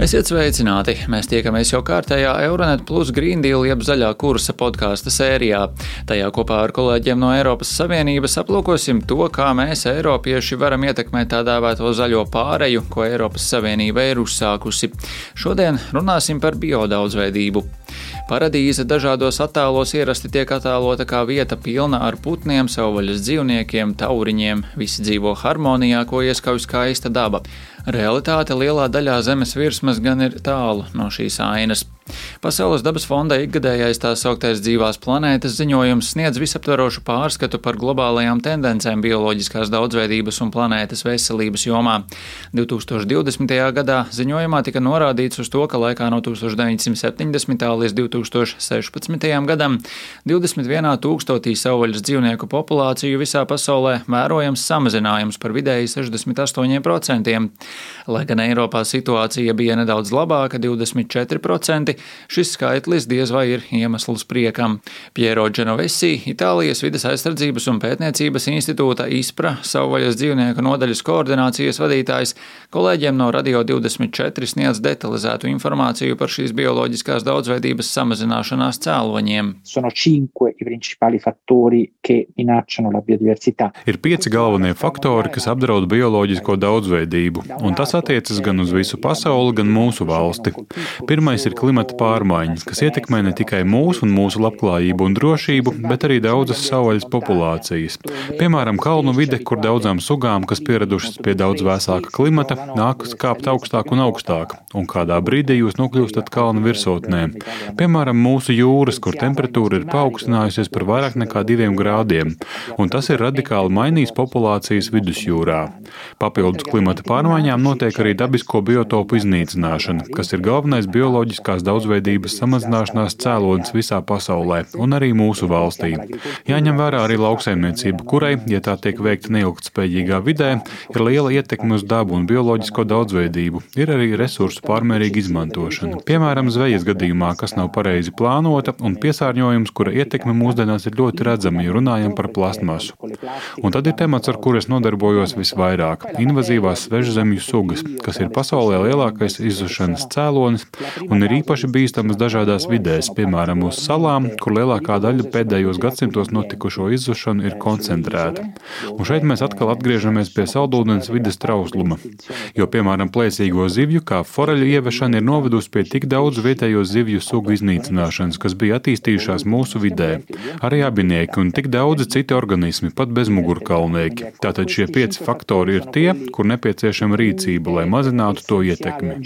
Esiet sveicināti! Mēs tiekamies jau kārtējā Euronet Plus Green Deal jeb zaļā kursa podkāstu sērijā. Tajā kopā ar kolēģiem no Eiropas Savienības aplūkosim to, kā mēs, Eiropieši, varam ietekmēt tā dēvēto zaļo pāreju, ko Eiropas Savienība ir uzsākusi. Šodien runāsim par biodaudzveidību. Paradīze dažādos attēlos ierasti tiek attēlota kā vieta pilna ar putniem, savvaļas dzīvniekiem, tauriņiem. Visi dzīvo harmonijā, ko ieskauj skaista daba. Realitāte lielā daļā zemes virsmas gan ir tālu no šīs ainas. Pasaules dabas fonda ikgadējais tā sauktais dzīvās planētas ziņojums sniedz visaptverošu pārskatu par globālajām tendencēm bioloģiskās daudzveidības un planētas veselības jomā. 2020. gadā ziņojumā tika norādīts uz to, ka laikā no 1970. līdz 2016. gadam 21 tūkstotī savvaļas dzīvnieku populāciju visā pasaulē vērojams samazinājums par vidēji 68%. Lai gan Eiropā situācija bija nedaudz labāka - 24%, šis skaitlis diez vai ir iemesls priekam. Piero Genovesi, Itālijas vidas aizsardzības un pētniecības institūta ISPRA savvaļas dzīvnieku nodaļas koordinācijas vadītājs, kolēģiem no Radio 24 sniedz detalizētu informāciju par šīs bioloģiskās daudzveidības samazināšanās cēloņiem. Sono cinque i principali fattori che minacciano la biodiversità. Ir pieci galvenie faktori, kas apdraud bioloģisko daudzveidību, un tas attiecas gan uz visu pasauli, gan mūsu valsti. Pirmais ir klimata pārmaiņas, kas ietekmē ne tikai mūsu un mūsu labklājību un drošību, bet arī daudzas savvaļas populācijas. Piemēram, kalnu vide, kur daudzām sugām, kas pieradušas pie daudz vēsāka klimata, nākas kāpt augstāk un augstāk, un kādā brīdī jūs nokļūstat kalnu virsotnē. Piemēram, mūsu jūras, kur temperatūra ir paaugstinājusies par vairāk nekā diviem grādiem, un tas ir radikāli mainījis populācijas vidusjūrā. Papildus klimata pārmaiņām notiek arī dabisko biotopu iznīcināšana, kas ir galvenais bioloģiskās daudzveidības samazināšanās cēlonis visā pasaulē un arī mūsu valstī. Jāņem vērā arī lauksaimniecība, kurai, ja tā tiek veikta neilgtspējīgā vidē, ir liela ietekme uz dabu un bioloģisko daudzveidību. Ir arī resursu pārmērīga izmantošana. Piemēram, zvejas gadījumā, kas nav pareizi plānota, un piesārņojums, kura ietekme mūsdienās ir ļoti redzama, ja runājam par plastmasu. Un tad ir temats, ar kuru es nodarbojos visvairāk - invazīvās svežzemju sugas, kas ir pasaulē lielākais izzušanas cēlonis un ir īpaši bīstamas dažādās vidēs, piemēram, uz salām, kur lielākā daļa pēdējos gadsimtos notikušo izzušanu ir koncentrēta. Un šeit mēs atkal atgriežamies pie saldūdens vides trausluma, jo, piemēram, plēsīgo zivju, kā foreļu ieviešana ir novedusi pie tik daudz vietējo zivju sugu iznīcināšanas, kas bija attīstījušās mūsu vidē. Arī abinieki un tik daudzi citi organismi, pat bezmugurkaulnieki. Tātad šie pieci faktori ir tie, kur nepieciešama rīcība, lai mazinātu to ietekmi.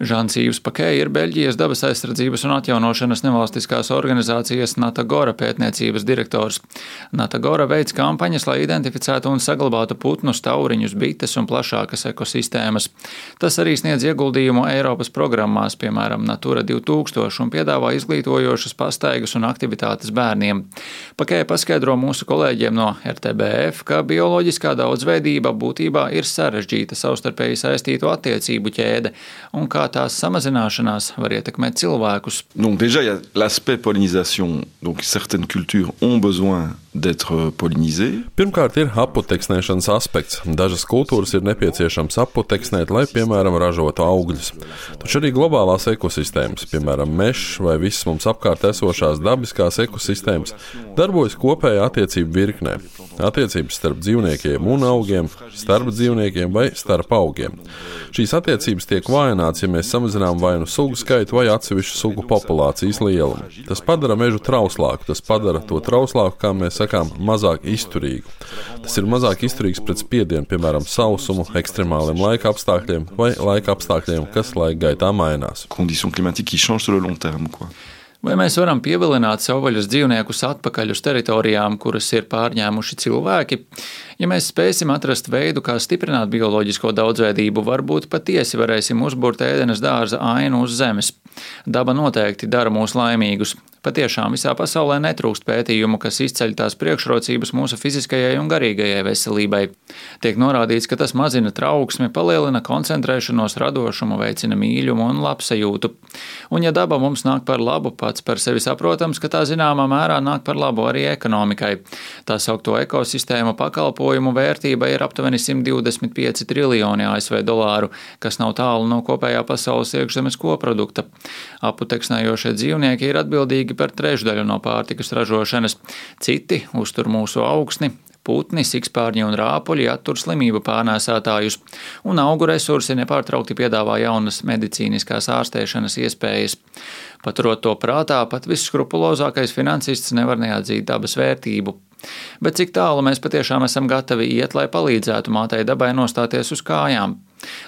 Žants Īvs Pakē ir Beļģijas dabas aizsardzības un atjaunošanas nevalstiskās organizācijas Natagora pētniecības direktors. Natagora veids kampaņas, lai identificētu un saglabātu putnus, tauriņus, bites un plašākas ekosistēmas. Tas arī sniedz ieguldījumu Eiropas programmās, piemēram, Natura 2000, un piedāvā izglītojošas pastaigas un aktivitātes bērniem. Pakē paskaidro mūsu kolēģiem no RTBF, ka bioloģiskā daudzveidība būtībā ir sarežģīta savstarpēji saistītu attiecību ķēde un kā Donc déjà, il y a l'aspect pollinisation. Donc certaines cultures ont besoin d'être pollinisées. Pirmkārt, ir aputeksnēšanas aspekts. Dažas kultūras ir nepieciešams aputeksnēt, lai, piemēram, ražotu augļus. Taču arī globālās ekosistēmas, piemēram, mežs vai visas mums apkārt esošās dabiskās ekosistēmas, darbojas kopējā attiecību virknē. Attiecības starp dzīvniekiem un augiem, starp dzīvniekiem vai starp augiem. Šīs attiecības tiek vājināts, ja mēs samazinām vai nu sugu skaitu vai atsevišķu sugu populācijas lielumu. Tas padara mežu trauslāku, tas padara to trauslāku, kā mēs sakām, mazāk izturīgu. Tas ir mazāk izturīgs pret spiedienu, piemēram, sausumu, ekstremāliem laika apstākļiem vai laika apstākļiem, kas laika gaitā mainās. Conditions climatiques qui changent sur le long terme. Quoi. Vai mēs varam pievilināt savvaļas dzīvniekus atpakaļ uz teritorijām, kuras ir pārņēmuši cilvēki? Ja mēs spēsim atrast veidu, kā stiprināt bioloģisko daudzveidību, varbūt patiesi varēsim uzbūrt ēdenes dārza ainu uz zemes. Daba noteikti dara mūs laimīgus. Patiešām visā pasaulē netrūkst pētījumu, kas izceļ tās priekšrocības mūsu fiziskajai un garīgajai veselībai. Tiek norādīts, ka tas mazina trauksmi, palielina koncentrēšanos, radošumu, veicina mīļumu un labsajūtu. Un ja daba mums nāk par labu, pats par sevi saprotams, ka tā zināmā mērā nāk par labu arī ekonomikai. Tā saukto ekosistēmu pakalpojumu vērtība ir aptuveni 125 triljoni ASV dolāru, kas nav tālu no kopējā pasaules iekšzemes koprodukta. Aputeksnējošie dzīvnieki ir atbildīgi atbildīgi par trešdaļu no pārtikas ražošanas. Citi uztur mūsu augsni, Putni, sikspārņi un rāpuļi attur slimību pārnēsātājus, un augu resursi nepārtraukti piedāvā jaunas medicīniskās ārstēšanas iespējas. Paturot to prātā, pat visskrupulozākais finansists nevar neatzīt dabas vērtību. Bet cik tālu mēs patiešām esam gatavi iet, lai palīdzētu mātei dabai nostāties uz kājām?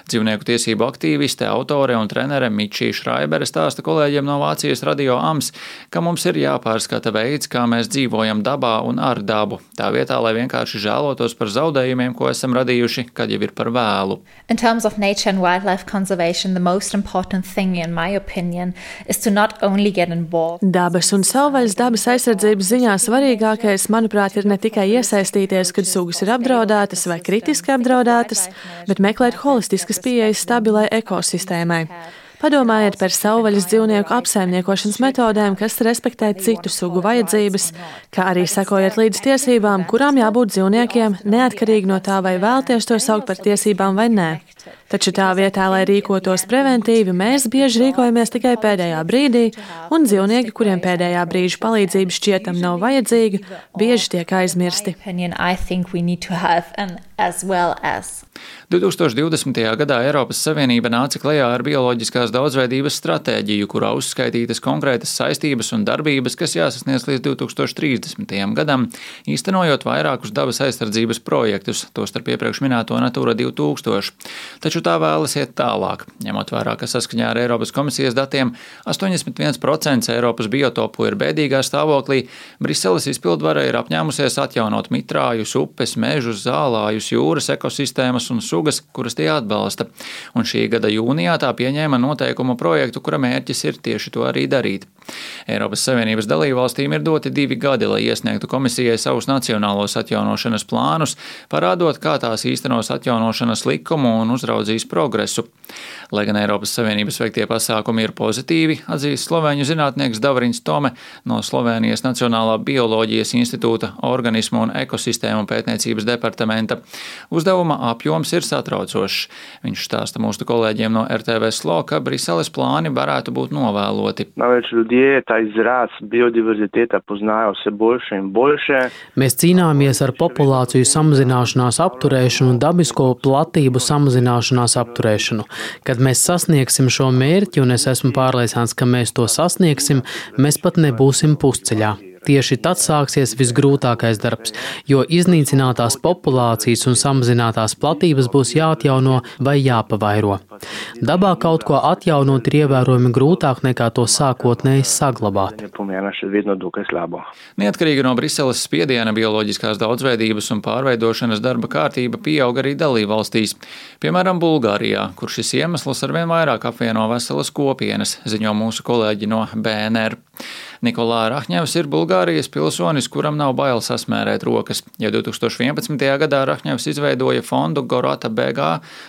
Dzīvnieku tiesību aktīviste, autore un trenere Mičija Šraibere stāsta kolēģiem no Vācijas radio AMS, ka mums ir jāpārskata veids, kā mēs dzīvojam dabā un ar dabu, tā vietā, lai vienkārši žēlotos par zaudējumiem, ko esam radījuši, kad jau ir par vēlu. In terms of nature and wildlife conservation, the most important thing, in my opinion, is to not only get involved. Dabas un savvaļas dabas aizsardzības ziņā svarīgākais, manuprāt, ir ne tikai iesaistīties, kad sugas ir apdraudētas vai kritiski apdraudētas, bet meklēt holistisku holistiskas pieejas stabilai ekosistēmai. Padomājiet par savvaļas dzīvnieku apsaimniekošanas metodēm, kas respektē citu sugu vajadzības, kā arī sekojiet līdz tiesībām, kurām jābūt dzīvniekiem, neatkarīgi no tā, vai vēlties to saukt par tiesībām vai nē. Taču tā vietā, lai rīkotos preventīvi, mēs bieži rīkojamies tikai pēdējā brīdī, un dzīvnieki, kuriem pēdējā brīža palīdzība šķietam nav vajadzīga, bieži tiek aizmirsti. 2020. gadā Eiropas Savienība nāca klajā ar bioloģiskās daudzveidības stratēģiju, kurā uzskaitītas konkrētas saistības un darbības, kas jāsasniedz līdz 2030. gadam, īstenojot vairākus dabas aizsardzības projektus, tostarp iepriekš minēto Natūra 2000. Taču tā vēlas iet tālāk, ņemot vērā, ka saskaņā ar Eiropas komisijas datiem 81% Eiropas biotopu ir bēdīgā stāvoklī, Briseles izpildvara ir apņēmusies atjaunot mitrājus, upes, mežus, zālājus, jūras ekosistēmas un sugas kuras tie atbalsta. Un šī gada jūnijā tā pieņēma noteikumu projektu, kura mērķis ir tieši to arī darīt. Eiropas Savienības dalībvalstīm ir doti divi gadi, lai iesniegtu komisijai savus nacionālos atjaunošanas plānus, parādot, kā tās īstenos atjaunošanas likumu un uzraudzīs progresu. Lai gan Eiropas Savienības veiktie pasākumi ir pozitīvi, atzīst slovēņu zinātnieks Davrins Tome no Slovenijas Nacionālā bioloģijas institūta organismu un ekosistēmu pētniecības departamenta. Uzdevuma apjoms ir satraucošs. Viņš stāsta mūsu kolēģiem no RTV SLO, ka Briseles plāni varētu būt novēloti. Mēs cīnāmies ar populāciju samazināšanās apturēšanu un dabisko platību samazināšanās apturēšanu. Kad mēs sasniegsim šo mērķi, un es esmu pārliecināts, ka mēs to sasniegsim, mēs pat nebūsim pusceļā. Tieši tad sāksies visgrūtākais darbs, jo iznīcinātās populācijas un samazinātās platības būs jāatjauno vai jāpavairo. Dabā kaut ko atjaunot ir ievērojami grūtāk nekā to sākotnēji saglabāt. Neatkarīgi no Briseles spiediena bioloģiskās daudzveidības un pārveidošanas darba kārtība pieaug arī dalībvalstīs, piemēram, Bulgārijā, kur šis iemesls arvien vairāk apvieno veselas kopienas, ziņo mūsu kolēģi no BNR. Nikolā Rahņevs ir Bulgārijas pilsonis, kuram nav bail sasmērēt rokas. Jau 2011. gadā Rahņevs izveidoja fondu Gorata BG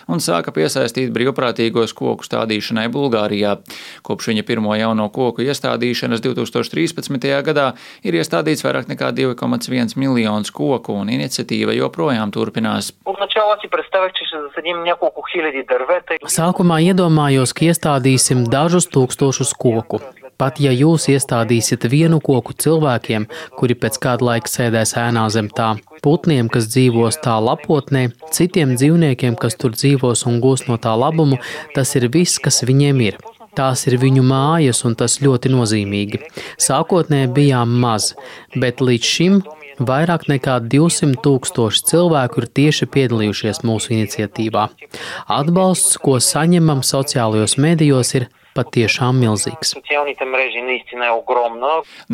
un sāka piesaistīt brīvprātīgos koku stādīšanai Bulgārijā. Kopš viņa pirmo jauno koku iestādīšanas 2013. gadā ir iestādīts vairāk nekā 2,1 miljonus koku, un iniciatīva joprojām turpinās. Sākumā iedomājos, ka iestādīsim dažus tūkstošus koku. Pat ja jūs iestādīsiet vienu koku cilvēkiem, kuri pēc kāda laika sēdēs ēnā zem tā, putniem, kas dzīvos tā lapotnē, citiem dzīvniekiem, kas tur dzīvos un gūs no tā labumu, tas ir viss, kas viņiem ir. Tās ir viņu mājas, un tas ļoti nozīmīgi. Sākotnēji bijām maz, bet līdz šim Vairāk nekā 200 tūkstoši cilvēku ir tieši piedalījušies mūsu iniciatīvā. Atbalsts, ko saņemam sociālajos medijos, ir patiešām milzīgs.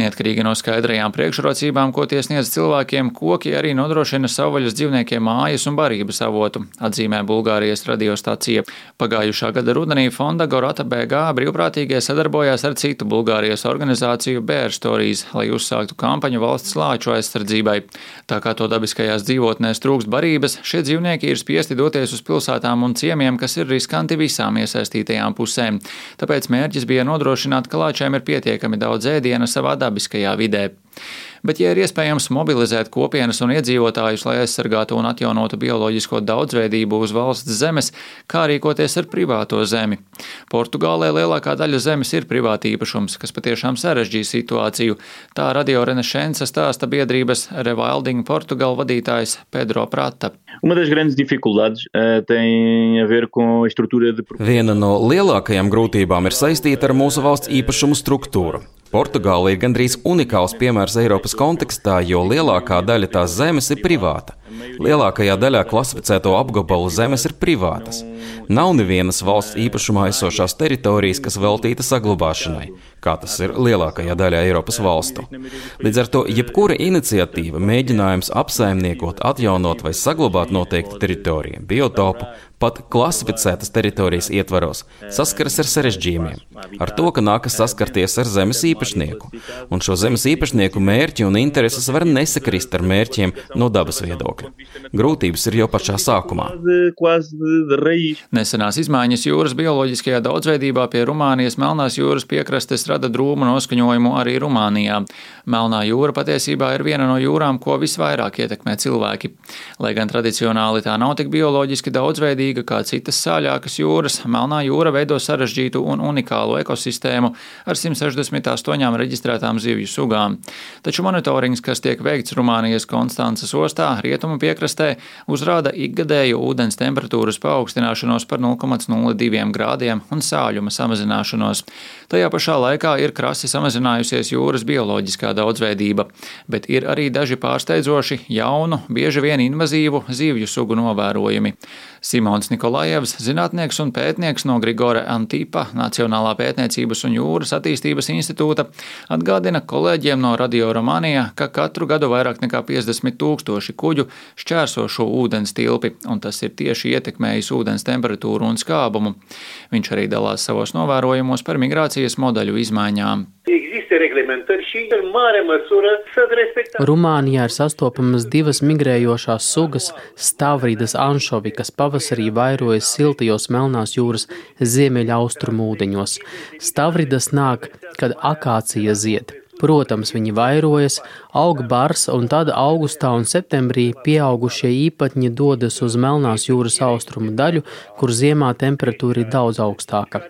Neatkarīgi no skaidrajām priekšrocībām, ko tie sniedz cilvēkiem, koki arī nodrošina savvaļas dzīvniekiem mājas un barības avotu, atzīmē Bulgārijas radiostacija. Pagājušā gada rudenī fonda Gorata BG brīvprātīgie sadarbojās ar citu Bulgārijas organizāciju Bear Stories, lai uzsāktu kampaņu valsts lāču aizsardzībai. Tā kā to dabiskajās dzīvotnēs trūkst barības, šie dzīvnieki ir spiesti doties uz pilsētām un ciemiem, kas ir riskanti visām iesaistītajām pusēm. Tāpēc mērķis bija nodrošināt, ka lāčiem ir pietiekami daudz ēdiena savā dabiskajā vidē. Bet, ja ir iespējams mobilizēt kopienas un iedzīvotājus, lai aizsargātu un atjaunotu bioloģisko daudzveidību uz valsts zemes, kā rīkoties ar privāto zemi? Portugālē lielākā daļa zemes ir privāta īpašums, kas patiešām sarežģīja situāciju. Tā radio Renesansa stāsta biedrības Rewilding Portugal vadītājs Pedro Prata. Viena no lielākajām grūtībām ir saistīta ar mūsu valsts īpašumu struktūru. Portugāla ir gandrīz unikāls piemērs Eiropas kontekstā, jo lielākā daļa tās zemes ir privāta. Lielākajā daļā klasificēto apgabalu zemes ir privātas. Nav nevienas valsts īpašumā esošās teritorijas, kas veltīta saglabāšanai, kā tas ir lielākajā daļā Eiropas valstu. Līdz ar to jebkura iniciatīva, mēģinājums apsaimniekot, atjaunot vai saglabāt noteiktu teritoriju, biotopu, pat klasificētas teritorijas ietvaros, saskaras ar sarežģījumiem. Ar to, ka nākas saskarties ar zemes īpašnieku, un šo zemes īpašnieku mērķi un intereses var nesakrist ar mērķiem no dabas viedokļa. Grūtības ir jau pašā sākumā. Nesenās izmaiņas jūras bioloģiskajā daudzveidībā pie Rumānijas Melnās jūras piekrastes rada drūmu noskaņojumu arī Rumānijā. Melnā jūra patiesībā ir viena no jūrām, ko visvairāk ietekmē cilvēki. Lai gan tradicionāli tā nav tik bioloģiski daudzveidīga, kā citas sāļākas jūras, Melnā jūra veido sarežģītu un unikālu ekosistēmu ar 168 reģistrētām zivju sugām. Taču monitorings, kas tiek veikts Rumānijas Konstances ostā, rietumu piekrastē, uzrāda ikgadēju ūdens temperatūras paaugstināšanos par 0,02 grādiem un sāļuma samazināšanos. Tajā pašā laikā ir krasi samazinājusies jūras bioloģiskā daudzveidība, bet ir arī daži pārsteidzoši jaunu, bieži vien invazīvu zivju sugu novērojumi. Simons Nikolajevs, zinātnieks un pētnieks no Grigora Antīpa Nacionālā pētniecības un jūras attīstības institūta, atgādina kolēģiem no Radio Romānijā, ka katru gadu vairāk nekā 50 tūkstoši kuģu šķērso šo ūdens tilpi, un tas ir tieši ietekmējis ūdens temperatūru un skābumu. Viņš arī dalās savos novērojumos par migrācijas modeļu izmaiņām. Rumānijā ir sastopamas divas migrējošās sugas - stavridas anšovi, kas pavasarī vairojas siltajos Melnās jūras ziemeļaustrumu ūdeņos. Stavridas nāk, kad akācija zied. Protams, viņi vairojas, aug bars, un tad augustā un septembrī pieaugušie īpatņi dodas uz Melnās jūras austrumu daļu, kur ziemā temperatūra ir daudz augstāka.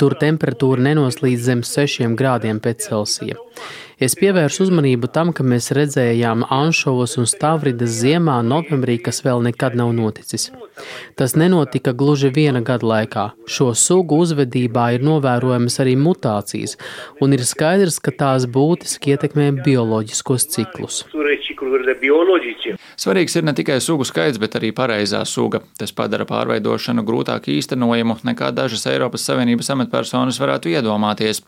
Tur temperatūra nenoslīd zem 6 grādiem pēc Celsija. Es pievēršu uzmanību tam, ka mēs redzējām anšovus un stavridas ziemā, novembrī, kas vēl nekad nav noticis. Tas nenotika gluži viena gada laikā. Šo sugu uzvedībā ir novērojamas arī mutācijas, un ir skaidrs, ka tās būtiski ietekmē bioloģiskos ciklus. Svarīgs ir ne tikai sugu skaits, bet arī pareizā suga. Tas padara pārveidošanu grūtāk īstenojumu nekā dažas Eiropas Savienības amatpersonas varētu iedomāties.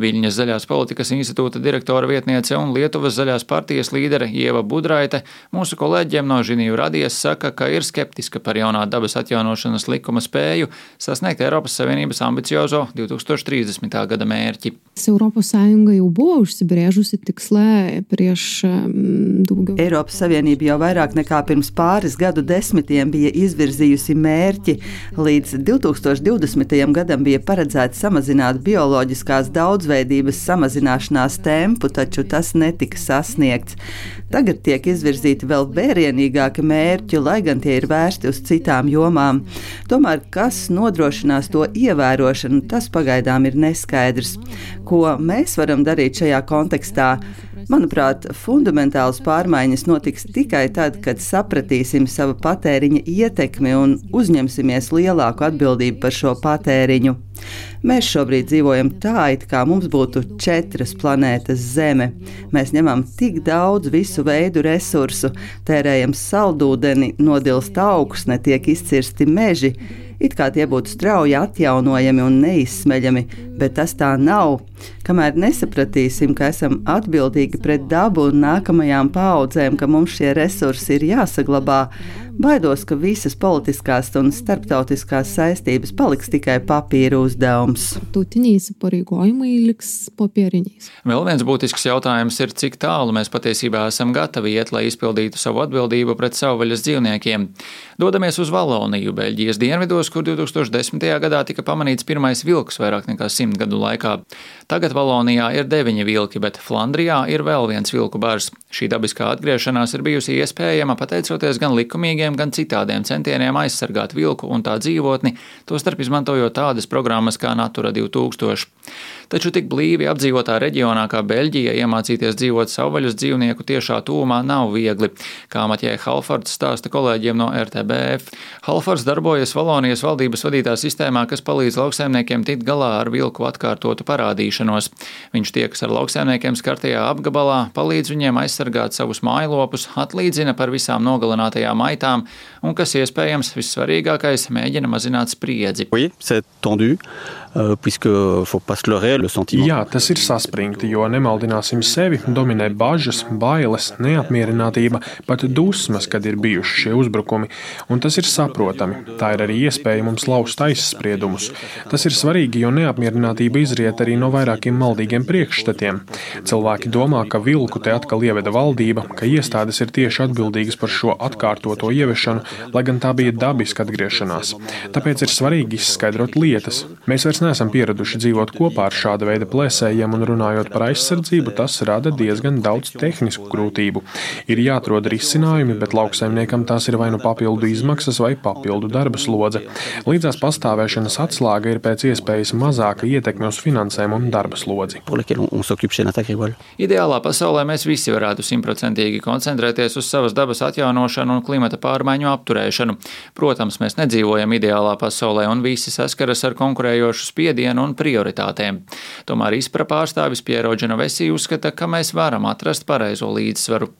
Viļņas zaļās politikas institūta direktora vietniece un Lietuvas zaļās partijas līdere Ieva Budraite mūsu kolēģiem no Žinīvu radijas saka, ka ir skeptiska par jaunā dabas atjaunošanas likuma spēju sasniegt Eiropas Savienības ambiciozo 2030. gada mērķi. Eiropas Savienība jau buvo užsibrėžusi tikslē prieš daugiau. Eiropas Savienība jau vairāk nekā pirms pāris gadu desmitiem bija izvirzījusi mērķi. Līdz 2020. gadam bija paredzēts samazināt bioloģiskās daudzveidības samazināšanās tempu, taču tas netika sasniegts. Tagad tiek izvirzīti vēl vērienīgāki mērķi, lai gan tie ir vērsti uz citām jomām. Tomēr, kas nodrošinās to ievērošanu, tas pagaidām ir neskaidrs. Ko mēs varam darīt šajā kontekstā? Manuprāt, fundamentāls pārmaiņas notiks tikai tad, kad sapratīsim savu patēriņa ietekmi un uzņemsimies lielāku atbildību par šo patēriņu. Mēs šobrīd dzīvojam tā, it kā mums būtu četras planētas Zeme. Mēs ņemam tik daudz visu veidu resursu, tērējam saldūdeni, nodilst augsne, tiek izcirsti meži. It kā tie būtu strauji atjaunojami un neizsmeļami, Bet tas tā nav. Kamēr nesapratīsim, ka esam atbildīgi pret dabu un nākamajām paudzēm, ka mums šie resursi ir jāsaglabā, baidos, ka visas politiskās un starptautiskās saistības paliks tikai papīra uzdevums. Vēl viens būtisks jautājums ir, cik tālu mēs patiesībā esam gatavi iet, lai izpildītu savu atbildību pret savvaļas dzīvniekiem. Dodamies uz Valoniju, Beļģijas dienvidos, kur 2010. gadā tika pamanīts pirmais vilks vairāk nekā simt gadu laikā. Tagad Valonijā ir deviņi vilki, bet Flandrijā ir vēl viens vilku bars. Šī dabiskā atgriešanās ir bijusi iespējama pateicoties gan likumīgiem, gan citādiem centieniem aizsargāt vilku un tā dzīvotni, tostarp izmantojot tādas programmas kā Natura 2000. Taču tik blīvi apdzīvotā reģionā kā Beļģija iemācīties dzīvot savvaļas dzīvnieku tiešā tūmā nav viegli, kā Matjē Halfords stāsta kolēģiem no RTBF. Halfords darbojas Valonijas valdības vadītā sistēmā, kas palīdz lauksaimniekiem tikt galā ar vilku atkārtotu parādīšanos. Viņš tiekas ar lauksaimniekiem skartajā apgabalā, palīdz viņiem aizsargāt savus mājlopus, atlīdzina par visām nogalinātajām aitām un, kas iespējams vissvarīgākais, mēģina mazināt spriedzi. Oui, Jā, tas ir saspringti, jo nemaldināsim sevi, dominē bažas, bailes, neapmierinātība, pat dusmas, kad ir bijuši šie uzbrukumi, un tas ir saprotami. Tā ir arī iespēja mums laust aizspriedumus. Tas ir svarīgi, jo neapmierinātība izriet arī no vairākiem maldīgiem priekšstatiem. Cilvēki domā, ka vilku te atkal ieveda valdība, ka iestādes ir tieši atbildīgas par šo atkārtoto ieviešanu, lai gan tā bija dabiska atgriešanās. Tāpēc ir svarīgi izskaidrot lietas. Mēs vairs neesam pieraduši dzīvot kopā ar šāda veida plēsējiem, un runājot par aizsardzību, tas rada diezgan daudz tehnisku grūtību. Ir jāatrod risinājumi, bet lauksaimniekam tās ir vai nu papildu izmaksas, vai papildu darba slodze. Līdzās pastāvēšanas atslēga ir pēc iespējas mazāka ietekme uz finansēm un darba slodzi. Ideālā pasaulē mēs visi varētu simtprocentīgi koncentrēties uz savas dabas atjaunošanu un klimata pārmaiņu apturēšanu. Protams, mēs nedzīvojam ideālā pasaulē un visi saskaras ar konkurējošu spiedienu un prioritātēm. Tomēr izpra pārstāvis Piero Genovesi uzskata, ka mēs varam atrast pareizo līdzsvaru.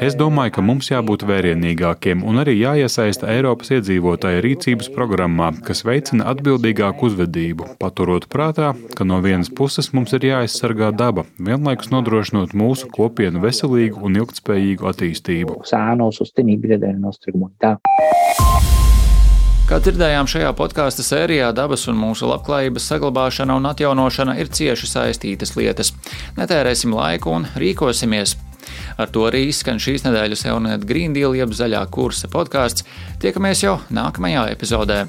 Es domāju, ka mums jābūt vērienīgākiem un arī jāiesaista Eiropas iedzīvotāju rīcības programmā, kas veicina atbildīgāku uzvedību, paturot prātā, ka no vienas puses mums ir jāaizsargā daba, vienlaikus nodrošinot mūsu kopienu veselīgu un ilgtspējīgu attīstību. Kā dzirdējām šajā podkāstu sērijā, dabas un mūsu labklājības saglabāšana un atjaunošana ir cieši saistītas lietas. Netērēsim laiku un rīkosimies. Ar to arī izskan šīs nedēļas Eunet Green Deal jeb zaļā kursa podkāsts. Tiekamies jau nākamajā epizodē.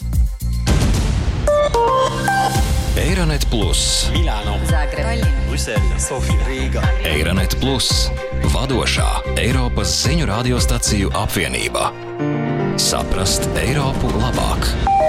Eironet Plus, Milāno, Zagreba, Brisele, Sofija, Rīga. Eironet Plus, vadošā Eiropas ziņu radiostaciju apvienība. Saprast Eiropu labāk!